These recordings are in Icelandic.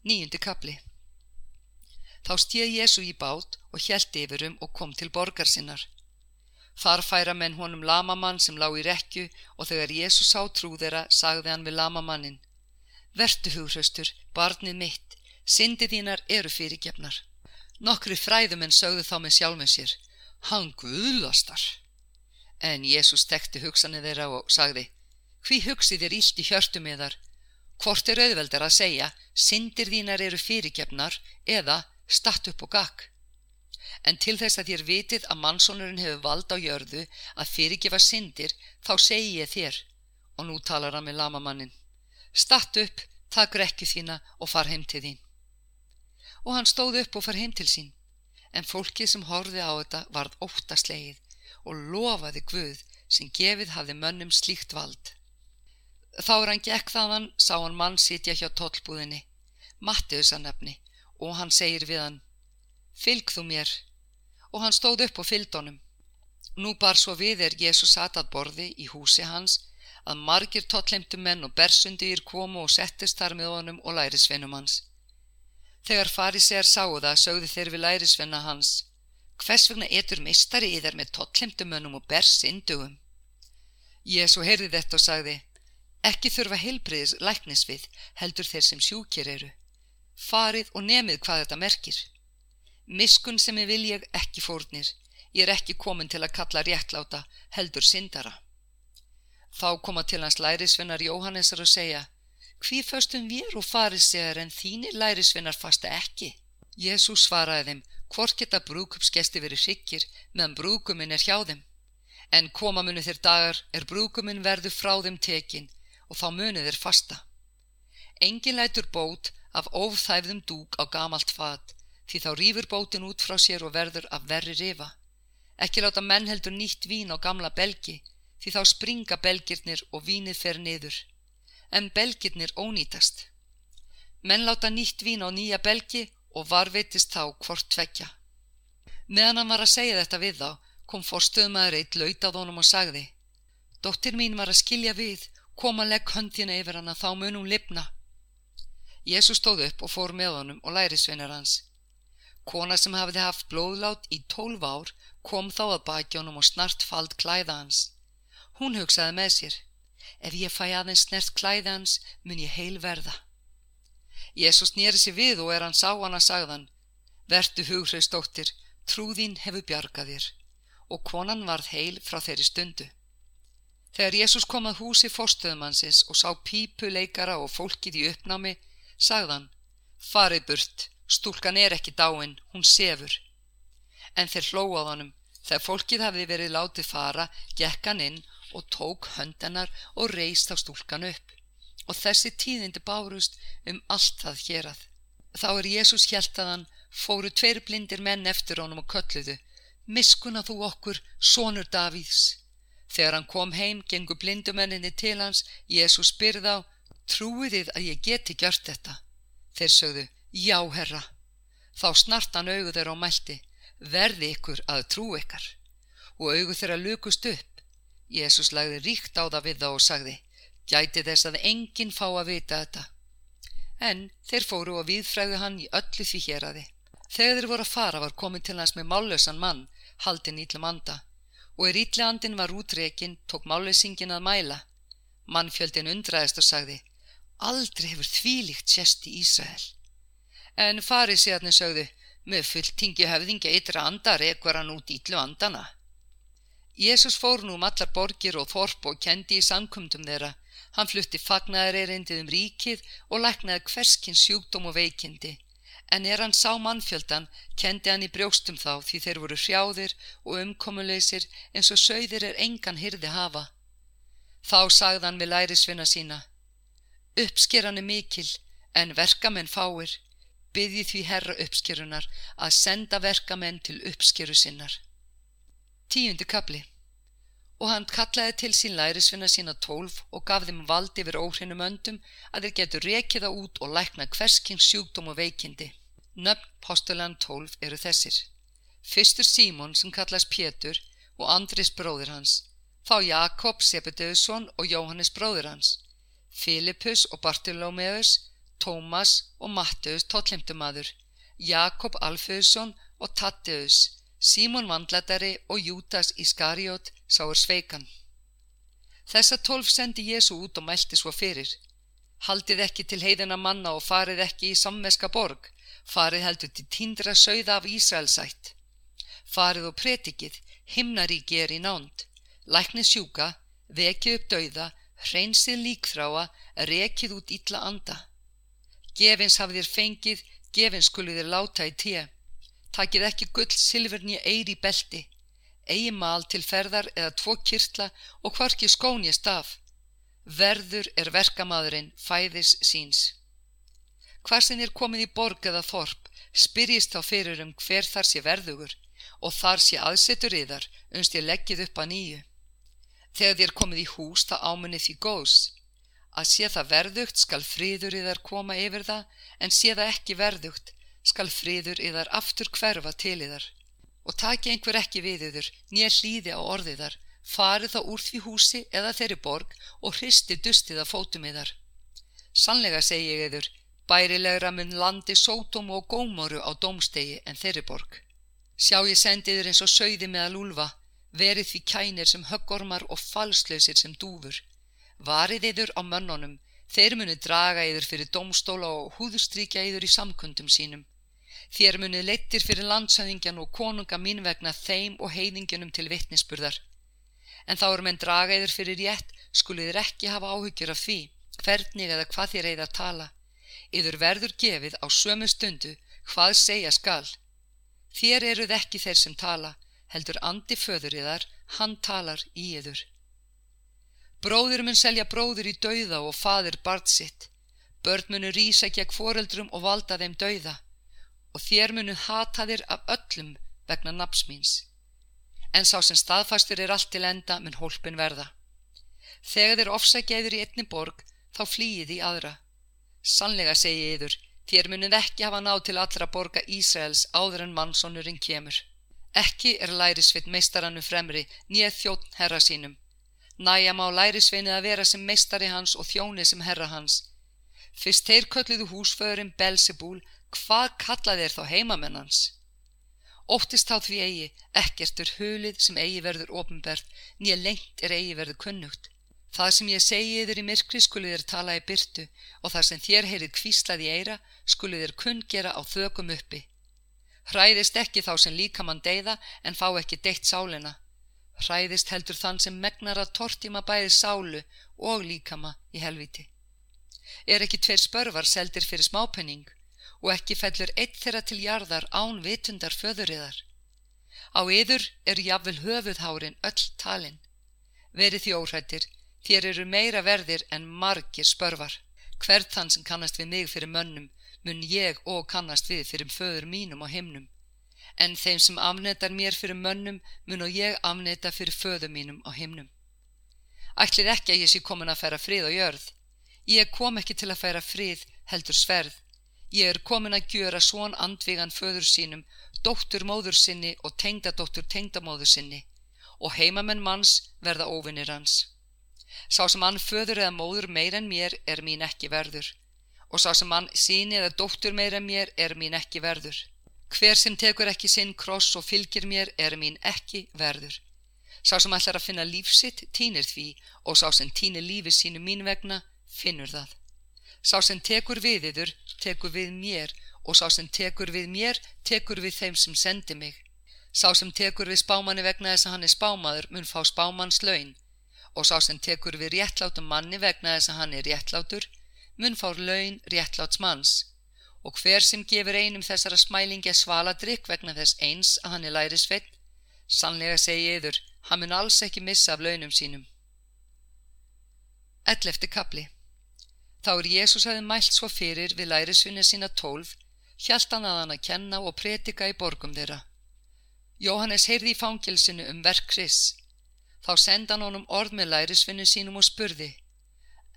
Níundi kapli Þá stíð Jésu í bát og hjælt yfirum og kom til borgar sinnar. Þar færa menn honum lamamann sem lág í rekju og þegar Jésu sá trú þeirra sagði hann við lamamannin Vertu hughröstur, barnið mitt, syndi þínar eru fyrirgefnar. Nokkri fræðumenn sögðu þá með sjálfum sér Hann guðlastar. En Jésús tekti hugsanir þeirra og sagði Hví hugsið þér illt í hjörtu með þar? Hvort er auðveldar að segja, syndir þínar eru fyrirgefnar eða statt upp og gakk. En til þess að þér vitið að mannsónurinn hefur vald á jörðu að fyrirgefa syndir, þá segi ég þér, og nú talar hann með lamamannin, statt upp, takk rekju þína og far heim til þín. Og hann stóð upp og far heim til sín, en fólkið sem horfið á þetta varð óttaslegið og lofaði Guð sem gefið hafði mönnum slíkt vald. Þá er hann gekk þaðan, sá hann mann sitja hjá tollbúðinni, Mattiðus að nefni, og hann segir við hann, fylg þú mér, og hann stóð upp og fylgd honum. Nú bar svo við er Jésús satt að borði í húsi hans, að margir tollheimtu menn og bersundir komu og settist þar með honum og lærisveinum hans. Þegar farisegar sáu það, sögðu þeir við lærisveina hans, hvers vegna etur mistari í þær með tollheimtu mönnum og bersindugum? Jésu heyrði þetta og sagði, Ekki þurfa heilbriðis læknis við, heldur þeir sem sjúkir eru. Farið og nemið hvað þetta merkir. Miskun sem ég vil ég ekki fórnir, ég er ekki komin til að kalla réttláta, heldur syndara. Þá koma til hans lærisvinnar Jóhannesar og segja, hví föstum við og farið segjar en þínir lærisvinnar fasta ekki? Jésús svaraði þeim, hvort geta brúkupsgesti verið hryggir meðan brúkuminn er hjá þeim? En koma munu þér dagar er brúkuminn verðu frá þeim tekin og þá munið er fasta. Engin lætur bót af óþæfðum dúk á gamalt fat því þá rýfur bótin út frá sér og verður af verri rifa. Ekki láta menn heldur nýtt vín á gamla belgi því þá springa belgirnir og vínið fer niður. En belgirnir ónýtast. Menn láta nýtt vín á nýja belgi og varveitist þá hvort tvekja. Meðan hann var að segja þetta við þá kom forstöðmaður eitt laut á þónum og sagði Dóttir mín var að skilja við Koma legg höndina yfir hana þá mun hún lifna. Jésús stóð upp og fór með honum og lærisveinar hans. Kona sem hafiði haft blóðlát í tólf ár kom þá að bakjónum og snart fald klæða hans. Hún hugsaði með sér. Ef ég fæ aðeins snert klæði hans mun ég heil verða. Jésús nýri sér við og er hann sá hann að sagðan. Vertu hugreistóttir, trúðín hefur bjargað þér. Og konan varð heil frá þeirri stundu. Þegar Jésús kom að húsi fórstöðumannsins og sá pípuleikara og fólkið í uppnámi, sagðan, farið burt, stúlkan er ekki dáin, hún sefur. En þeir hlóað honum, þegar fólkið hafði verið látið fara, gekk hann inn og tók höndennar og reist á stúlkan upp. Og þessi tíðindi bárust um allt það hérað. Þá er Jésús hjæltaðan, fóru tveir blindir menn eftir honum og kölluðu, miskuna þú okkur, sonur Davíðs. Þegar hann kom heim, gengur blindumenninni til hans, Jésús spyrð á, trúið þið að ég geti gjört þetta? Þeir sögðu, já herra. Þá snart hann augu þeirra og mælti, verði ykkur að trú ykkar. Og augu þeirra lukust upp. Jésús lagði ríkt á það við þá og sagði, gæti þess að enginn fá að vita þetta. En þeir fóru og viðfræðu hann í öllu því hér aði. Þegar þeir voru að fara var komin til hans með mállösan mann, haldin ítlum anda og er ítleandin var útrekin, tók máleysingin að mæla. Mannfjöldin undraðist og sagði, aldrei hefur þvílíkt sérst í Ísrael. En farið séðarnir sögðu, með fullt tingi höfðingja ytra andar ekvar hann út ítlu andana. Jésús fór nú um allar borgir og þorp og kendi í samkumtum þeirra. Hann flutti fagnaðar erindið um ríkið og læknaði hverskinn sjúkdóm og veikindi En er hann sá mannfjöldan, kendi hann í brjóstum þá því þeir voru hrjáðir og umkomuleysir eins og sögðir er engan hyrði hafa. Þá sagði hann við lærisvinna sína, uppskeran er mikil en verkamenn fáir, bygði því herra uppskerunar að senda verkamenn til uppskeru sinnar. Tíundi kapli Og hann kallaði til sín lærisvinna sína tólf og gaf þeim valdi yfir óhrinum öndum að þeir getur rekiða út og lækna hverskinn sjúkdóm og veikindi. Nöfn postulan tólf eru þessir. Fyrstur Símon sem kallast Pétur og Andris bróðir hans. Þá Jakob Sebedeusson og Jóhannes bróðir hans. Filipus og Bartolómeus, Tómas og Matteus tóllimtumadur, Jakob Alfeusson og Tatteus, Símon Vandladari og Jútas Ískariot sáur sveikan. Þessa tólf sendi Jésu út og mælti svo fyrir. Haldið ekki til heiðina manna og farið ekki í samveska borg, farið heldur til tíndra sögða af Ísraelsætt. Farið og pretikið, himnaríki er í nánd, læknið sjúka, vekið upp dauða, hreinsið líkþráa, rekið út ítla anda. Gefins hafið þér fengið, gefins skuluð þér láta í tíu. Takið ekki gull, silfurni, eiri, belti, eigi mal til ferðar eða tvo kyrtla og hvorki skónið staf. Verður er verkamadurinn fæðis síns. Hvað sem er komið í borg eða þorp, spyrjist þá fyrir um hver þar sé verðugur og þar sé aðsetur yðar umst ég leggið upp að nýju. Þegar þér komið í hús það ámunið því góðs. Að sé það verðugt skal fríður yðar koma yfir það en sé það ekki verðugt skal fríður yðar aftur hverfa til yðar og taki einhver ekki við yður, nýja hlýði á orðiðar, farið þá úr því húsi eða þeirri borg og hristi dustið að fótum yðar. Sannlega segi ég yður, bærilegra mun landi sótum og gómoru á domstegi en þeirri borg. Sjá ég sendi yður eins og sögði meðal úlfa, verið því kænir sem höggormar og falslausir sem dúfur. Varið yður á mönnunum, þeir muni draga yður fyrir domstóla og húðustríkja yður í samkundum sínum. Þér munið leittir fyrir landsæðingjan og konunga mín vegna þeim og heiðingjunum til vittnisspurðar. En þá er menn draga yfir fyrir rétt, skulið þér ekki hafa áhyggjur af því, hvernig eða hvað þér eigið að tala. Yður verður gefið á sömu stundu hvað segja skal. Þér eruð ekki þeir sem tala, heldur andi föður yðar, hann talar í yður. Bróður mun selja bróður í dauða og fadir bart sitt. Börn munu rýsa gegn foreldrum og valda þeim dauða og þér munu hata þér af öllum vegna napsmýns. En sá sem staðfastur er allt til enda mun hólpin verða. Þegar þér ofsækjaður í einni borg, þá flýið í aðra. Sannlega segi ég yður, þér munið ekki hafa náð til allra borga Ísraels áður en mannsónurinn kemur. Ekki er lærisveit meistarannu fremri, nýð þjóttn herra sínum. Næja má lærisveinið að vera sem meistari hans og þjóni sem herra hans. Fyrst þeir kölluðu húsföðurinn Belsebúl Hvað kallaði þér þá heimamennans? Óttist þá því eigi, ekkertur hulið sem eigi verður ofinbert, nýja lengt er eigi verður kunnugt. Það sem ég segi yfir í myrkri skulið þér tala í byrtu og það sem þér heyrið kvíslað í eira skulið þér kunngera á þökum uppi. Hræðist ekki þá sem líka mann deyða en fá ekki deytt sálina. Hræðist heldur þann sem megnar að tortíma bæði sálu og líkama í helviti. Er ekki tveir spörvar seldir fyrir smápenning? og ekki fellur eitt þeirra til jarðar án vitundar föðuriðar. Á yður eru jafnvel höfuðhárin öll talin. Verið því óhrættir, þér eru meira verðir en margir spörvar. Hvert þann sem kannast við mig fyrir mönnum, mun ég og kannast við fyrir föður mínum á himnum. En þeim sem afnetar mér fyrir mönnum, mun og ég afneta fyrir föður mínum á himnum. Ætlið ekki að ég sé komin að færa frið og jörð. Ég kom ekki til að færa frið, heldur sverð Ég er komin að gjöra svon andvigan föður sínum, dóttur móður sinni og tengdadóttur tengdamóður sinni og heimamenn manns verða óvinnir hans. Sá sem hann föður eða móður meir en mér er mín ekki verður og sá sem hann síni eða dóttur meir en mér er mín ekki verður. Hver sem tekur ekki sinn kross og fylgir mér er mín ekki verður. Sá sem ætlar að finna lífsitt týnir því og sá sem týnir lífi sínu mín vegna finnur það. Sá sem tekur við yður tekur við mér og sá sem tekur við mér tekur við þeim sem sendi mig. Sá sem tekur við spámanni vegna þess að hann er spámaður mun fá spámanns laun og sá sem tekur við réttlátum manni vegna þess að hann er réttlátur mun fá laun réttláts manns og hver sem gefur einum þessara smælingja svaladrykk vegna þess eins að hann er lærisveit, sannlega segi yður, hann mun alls ekki missa af launum sínum. Ellefti kapli Þá er Jésús hafið mælt svo fyrir við lærisvinni sína tólf, hjælt hann að hann að kenna og pretika í borgum þeirra. Jóhannes heyrði í fangilsinu um verk Kris. Þá senda hann honum orð með lærisvinni sínum og spurði,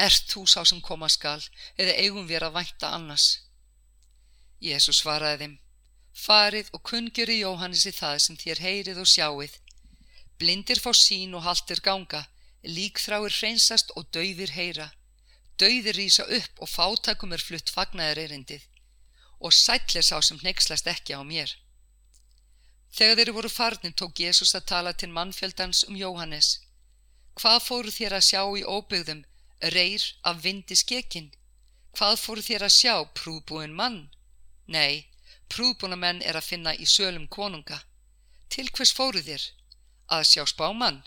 Ert þú sá sem koma skal, eða eigum við að vænta annars? Jésús svaraði þeim, Farið og kungjur í Jóhannesi það sem þér heyrið og sjáið. Blindir fá sín og haltir ganga, líkþráir hreinsast og dauðir heyra Dauðir rýsa upp og fátækum er flutt fagnaðar erindið og sætlir sá sem neykslast ekki á mér. Þegar þeir voru farnir tók Jésús að tala til mannfjöldans um Jóhannes. Hvað fóru þér að sjá í óbyggðum, reyr af vindi skekinn? Hvað fóru þér að sjá, prúbúin mann? Nei, prúbúna menn er að finna í sölum konunga. Til hvers fóru þér? Að sjá spámann?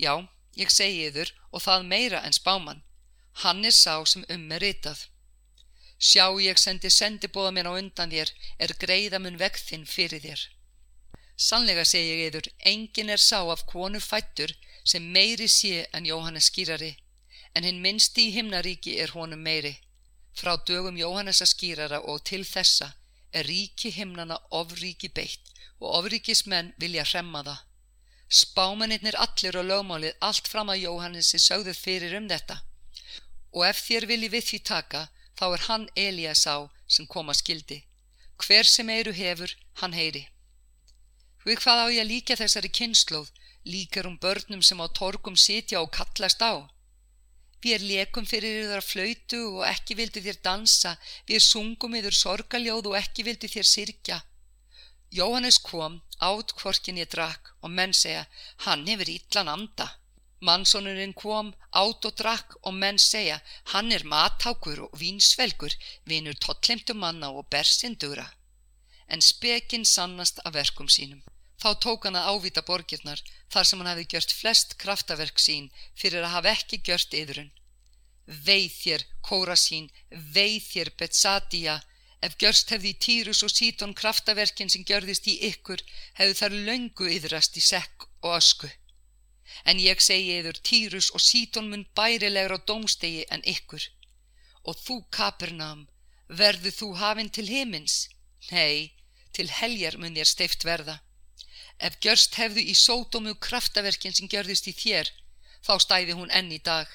Já, ég segi yður og það meira en spámann. Hann er sá sem um er ritað. Sjá ég sendi sendibóða minn á undan þér, er greiða mun vekk þinn fyrir þér. Sannlega segi ég yður, engin er sá af konu fættur sem meiri sé en Jóhannes skýrari, en hinn minnsti í himnaríki er honum meiri. Frá dögum Jóhannesa skýrara og til þessa er ríki himnana ofríki beitt og ofríkismenn vilja hremma það. Spámennir allir og lögmálið allt fram að Jóhannesi sögðu fyrir um þetta og ef þér vilji við því taka þá er hann Elías á sem koma skildi. Hver sem eiru hefur, hann heyri. Við hvað á ég að líka þessari kynnslóð, líkar um börnum sem á torgum sitja og kallast á. Við er lekum fyrir þér flöytu og ekki vildu þér dansa, við er sungum yfir sorgaljóð og ekki vildu þér sirkja. Jóhannes kom, átt hvorkin ég drakk og menn segja, hann hefur ítlan anda. Mannsonurinn kom, átt og drakk og menn segja, hann er mathákur og vínsvelgur, vinur tottlemtu manna og bersindura. En spekinn sannast af verkum sínum. Þá tók hann að ávita borgirnar þar sem hann hefði gjört flest kraftaverk sín fyrir að hafa ekki gjört yðrun. Veið þér, kóra sín, veið þér, betsadia, Ef gjörst hefði í Týrus og Sítón kraftaverkin sem gjörðist í ykkur, hefðu þar löngu yðrast í sekk og ösku. En ég segi yður Týrus og Sítón mun bærilegur á dómstegi en ykkur. Og þú, Kapernam, verðu þú hafinn til himins? Nei, til heljar mun þér steift verða. Ef gjörst hefðu í sódómu kraftaverkin sem gjörðist í þér, þá stæði hún enn í dag.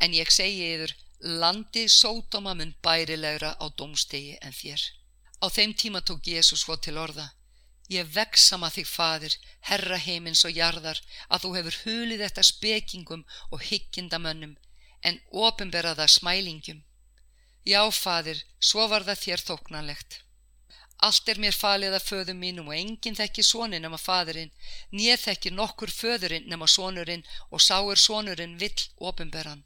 En ég segi yður, Landi sódóma mun bærilegra á dómstegi en þér. Á þeim tíma tók Jésús svo til orða. Ég veksama þig, fadir, herra heimins og jarðar, að þú hefur hulið þetta spekingum og hyggindamönnum, en ofinberaða smælingum. Já, fadir, svo var það þér þóknanlegt. Allt er mér falið að föðum mínum og enginn þekki sónin nema fadurinn, nýð þekki nokkur föðurinn nema sónurinn og sáur sónurinn vill ofinberan.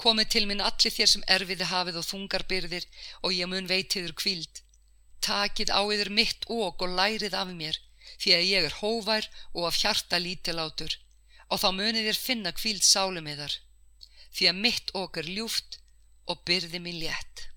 Komið til minn allir þér sem erfiði hafið og þungar byrðir og ég mun veitiður kvíld. Takið á yður mitt óg og lærið af mér, því að ég er hóvær og af hjarta lítilátur, og þá munið þér finna kvíld sálum yðar, því að mitt óg er ljúft og byrði mig létt.